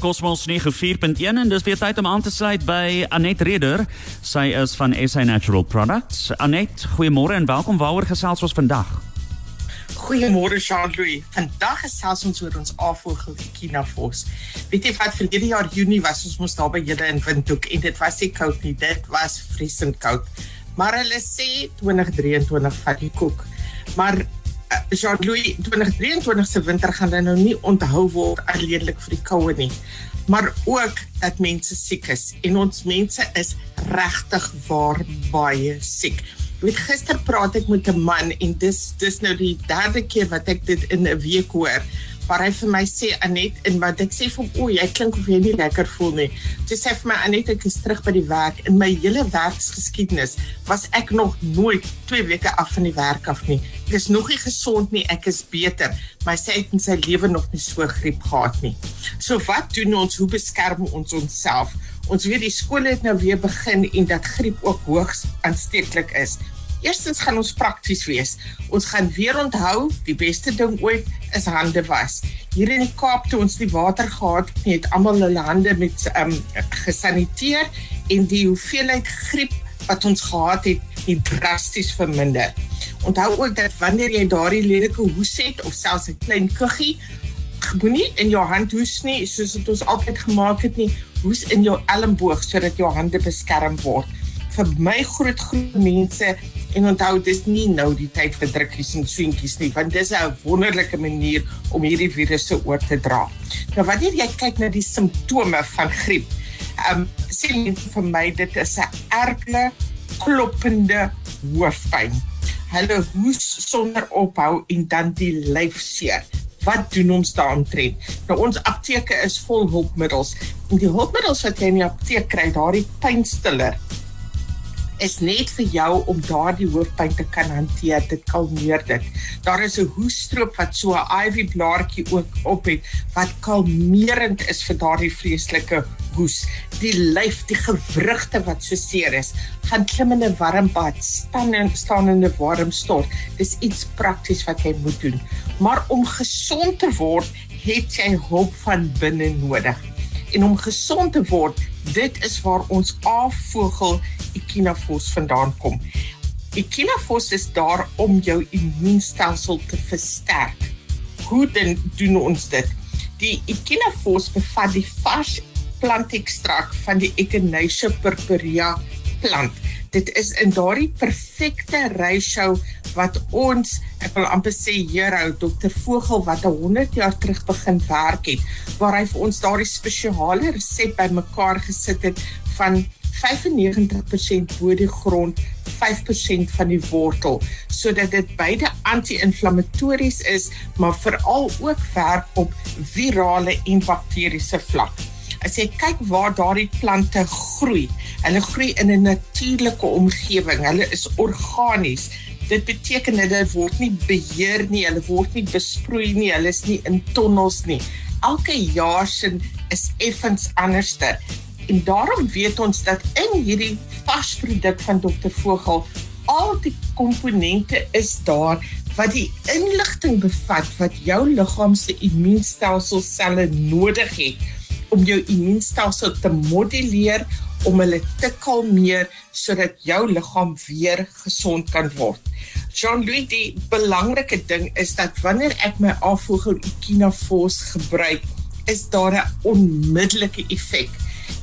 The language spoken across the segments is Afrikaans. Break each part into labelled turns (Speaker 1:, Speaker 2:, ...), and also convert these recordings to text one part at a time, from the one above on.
Speaker 1: Cosmos 94.1 en dis weer tyd om aan te sluit by Anet Reder. Sy is van SA Natural Products. Anet, goeiemôre en welkom. Waaroor gesels ons vandag?
Speaker 2: Goeiemôre Jean-Louis. Vandag gesels ons oor ons afvogel Ekinafos. Weet jy wat verlede jaar Junie was ons mos daar by julle in Windhoek en dit was nie koud nie, dit was vriesend koud. Maar hulle sê 2023 vat die koek. Maar Jean-Louis 2023 se winter gaan nou nie onthou word alleenlik vir die koue nie maar ook dat mense siek is en ons mense is regtig waar baie siek. Ek het gister praat ek met 'n man en dis dis nou die derde keer wat ek dit in 'n week hoor waar hy vir my sê Anet en wat ek sê vir hom o, jy klink of jy nie lekker voel nie. Toe sê vir my Anet ek is terug by die werk. In my hele werksgeskiedenis was ek nog nooit 2 weke af van die werk af nie. Ek is nog nie gesond nie, ek is beter. My sê het in sy lewe nog nie so griep gehad nie. So wat doen ons? Hoe beskerm ons onsself? Ons weet die skole het nou weer begin en dat griep ook hoogs aansteeklik is. Eerstens gaan ons prakties wees. Ons gaan weer onthou, die beste ding ooit is hande was. Hier in die Kaap toe ons die water gehad het, het almal hulle hande met ehm um, gesaniteer en die hoeveelheid griep wat ons gehad het, het drasties verminder. Onthou ook dat wanneer jy daardie lelike hoes het of selfs 'n klein kuggie, moenie in jou hand hoes nie, soos dit ons altyd gemaak het nie, hoes in jou elmboog sodat jou hande beskerm word. Vir my groot groep mense En onthou dis nie nou die tyd vir drukkies en swentjies nie, want dis 'n wonderlike manier om hierdie virusse oor te dra. Nou wanneer jy kyk na die simptome van griep, ehm um, sê net vir my dit is 'n erge kloppende hoofpyn. Hulle hoes sonder ophou en dan die lyfseer. Wat doen ons daaroor? Nou ons apteke is vol hulpmiddels. En die hulpmiddels wat jy in die apteek kry, daardie pynstiller, is net vir jou om daardie hoofpyn te kan hanteer. Dit kalmeer dit. Daar is 'n hoestroop wat so 'n ivy blaartjie ook op het wat kalmerend is vir daardie vreeslike hoes. Die lyf, die gewrigte wat so seer is, gaan klim in 'n warm bad, staan en staan in 'n warm stort. Dis iets prakties wat jy moet doen. Maar om gesond te word, het jy hulp van binne nodig. En om gesond te word, dit is waar ons afvogel Ekinafos vandaan kom. Ekinafos is daar om jou immuunstelsel te versterk. Hoe dan doen ons dit? Die Ekinafos bevat die vars plantekstrak van die Echinacea purpurea plant. Dit is in daardie perfekte ratio wat ons, ek wil amper sê hierhou Dr. Vogel wat 100 jaar terug begin werk het, waar hy vir ons daardie spesiale resep bymekaar gesit het van 95% bo die grond, 5% van die wortel, sodat dit beide anti-inflammatories is, maar veral ook werk op virale en bakteriese vlak. As jy kyk waar daardie plante groei, hulle groei in 'n natuurlike omgewing. Hulle is organies. Dit beteken hulle word nie beheer nie, hulle word nie besproei nie, hulle is nie in tonnels nie. Elke jaar sin is effens anderster. En daarom weet ons dat in hierdie varsproduk van Dr. Vogel al die komponente is daar wat die inligting bevat wat jou liggaam se immuunstelsel selle nodig het om jou immuunstelsel te moduleer om hulle te kalmeer sodat jou liggaam weer gesond kan word. Jean-Louis, die belangrike ding is dat wanneer ek my afvoer Ekinafos gebruik, is daar 'n onmiddellike effek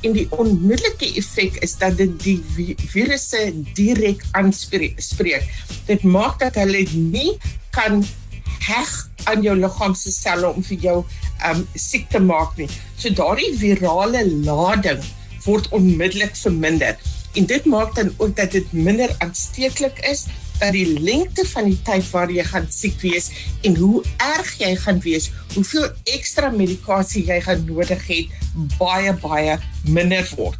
Speaker 2: en die onmiddellike effek is dat dit die virusse direk aanspreek. Dit maak dat hulle nie kan heg aan jou liggaam se selle om vir jou um siek te maak nie. So daardie virale lading word onmiddellik verminder. En dit maak dan ook dat dit minder aansteeklik is dat die lengte van die tyd waar jy gaan siek wees en hoe erg jy gaan wees, hoeveel ekstra medikasie jy gaan nodig het, baie baie minder word.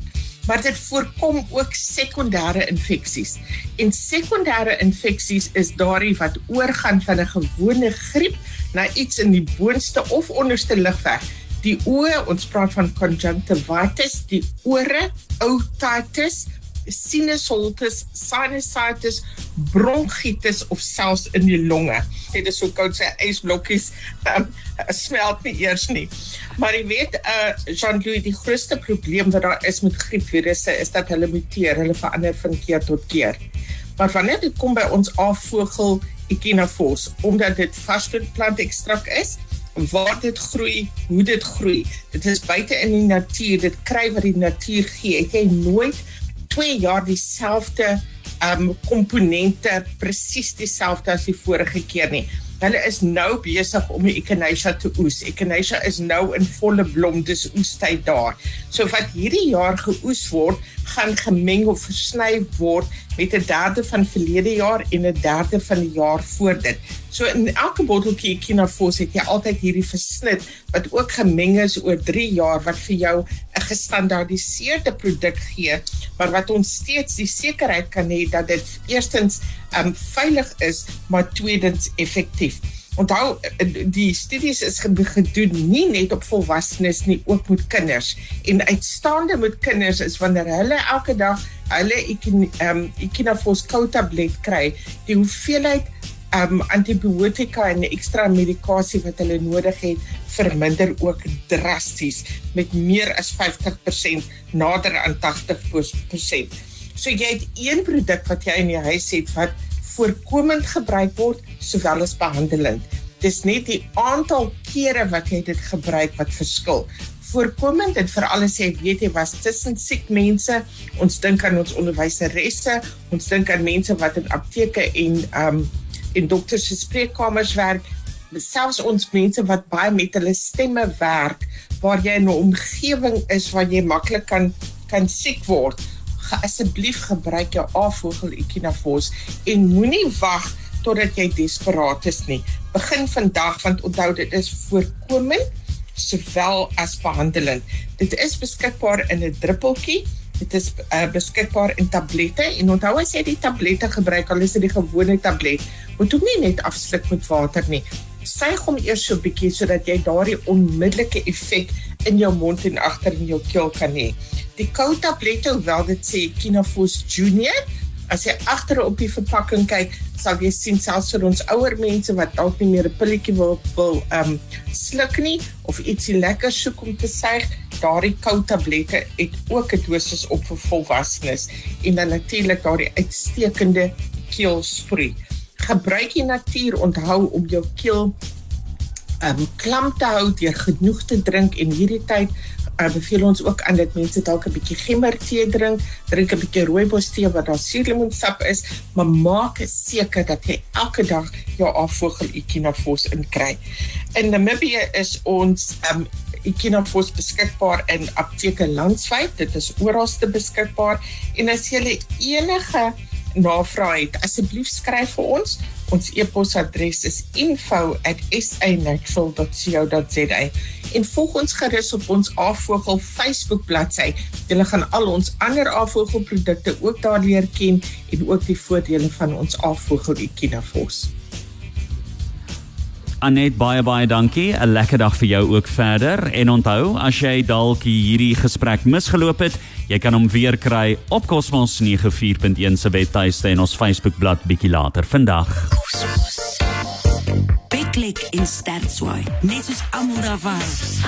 Speaker 2: Maar dit voorkom ook sekondêre infeksies. En sekondêre infeksies is daardie wat oorgaan van 'n gewone griep na iets in die boonste of onderste ligweg. Die oë, ons praat van conjunctivitis, die ore, otitis, sinusitis, sinusitis, bronkietes of selfs in die longe. Dit is so koud sê ysblokkies um, smelt nie eers nie. Maar jy weet, uh Jean-Louis, die grootste probleem wat daar is met griepvirusse is dat hulle muteer, hulle verander van keer tot keer. Maar wanneer dit kom by ons afvogel Echinophoros, omdat dit vaste plantekstrak is, waar dit groei, hoe dit groei. Dit is buite in die natuur, dit kry wat die natuur gee. Ek het nooit 2 jaar dieselfde um komponente presies dieselfde as die vorige keer nie. Hulle is nou besig om die echinacea te oes. Echinacea is nou in volle blom, dis oestyd daar. So wat hierdie jaar geoes word, gaan gemeng of versny word met 'n derde van verlede jaar en 'n derde van die jaar voor dit. So in elke botteltjie Kinafos het jy altyd hierdie versnit wat ook gemeng is oor 3 jaar wat vir jou gestandaardiseerde produk gee, maar wat ons steeds die sekerheid kan hê dat dit eerstens um veilig is, maar tweedens effektief. Onthou die studies is gedoen nie net op volwassenes nie, ook met kinders. En uitstaande met kinders is wanneer hulle elke dag hulle ehm Echinafos koud tablet kry, die hoeveelheid um antibiotika en ekstra medikasie wat hulle nodig het verminder ook drasties met meer as 50% nader aan 80%. So jy het een produk wat jy in jou huis het wat voorkomend gebruik word sowel as behandelend. Dis net die aantal kere wat jy dit gebruik wat verskil. Voorkomend en veral as jy weet jy was tussen siek mense, ons dink aan ons onderwyseresse, ons dink aan mense wat in apteke en um en dokters se spreekkamers werk, selfs ons mense wat baie met hulle stemme werk, waar jy in 'n omgewing is waar jy maklik kan kan siek word. Asseblief gebruik jou afvogel Echinophoros en moenie wag totdat jy desperaat is nie. Begin vandag want onthou dit is voorkomend sowel as behandelend. Dit is beskikbaar in 'n druppeltjie Dit is uh, beskikbaar in tablette en onthou as jy die tablette gebruik, al is dit die gewone tablet, moet hom nie net afsluk met water nie. Suig hom eers so 'n bietjie sodat jy daardie onmiddellike effek in jou mond en agter in jou keel kan hê. Die koue tablette, hoewel dit sê Kinafos Junior, as jy agter op die verpakking kyk, sal jy sien selfs vir ons ouer mense wat dalk nie meer 'n pilletjie wil wil um sluk nie of ietsie lekker soek om te suig, daardie koue tablette het ook 'n dosis op vir volwassenes en dan natuurlik daardie uitstekende keelsproei. Gebruik die natuur onthou om jou keel um klam te hou deur genoeg te drink en hierdie tyd uh, beveel ons ook aan dat mense dalk 'n bietjie gemmertee drink, drink 'n bietjie rooibos tee wat daar suurlemoensap is, maar maak seker dat jy elke dag jou afvogel Echinophoros inkry. In Namibië is ons um Echinophoros beskikbaar in apteke landwyd. Dit is oralste beskikbaar en as jy enige navraag het, asseblief skryf vir ons. Ons e-posadres is info@sanatural.co.za en volg ons gerus op ons Afvogel Facebook bladsy. Jy gaan al ons ander Afvogel produkte ook daar leer ken en ook die voordele van ons Afvogel Echinophoros.
Speaker 1: Anet baie baie dankie. 'n Lekker dag vir jou ook verder. En onthou, as jy dalk hierdie gesprek misgeloop het, jy kan hom weer kry op Cosmos 94.1 se webtuiste en ons Facebookblad bietjie later vandag.
Speaker 3: Beklik in Stertswaai. Net soos almal daar was.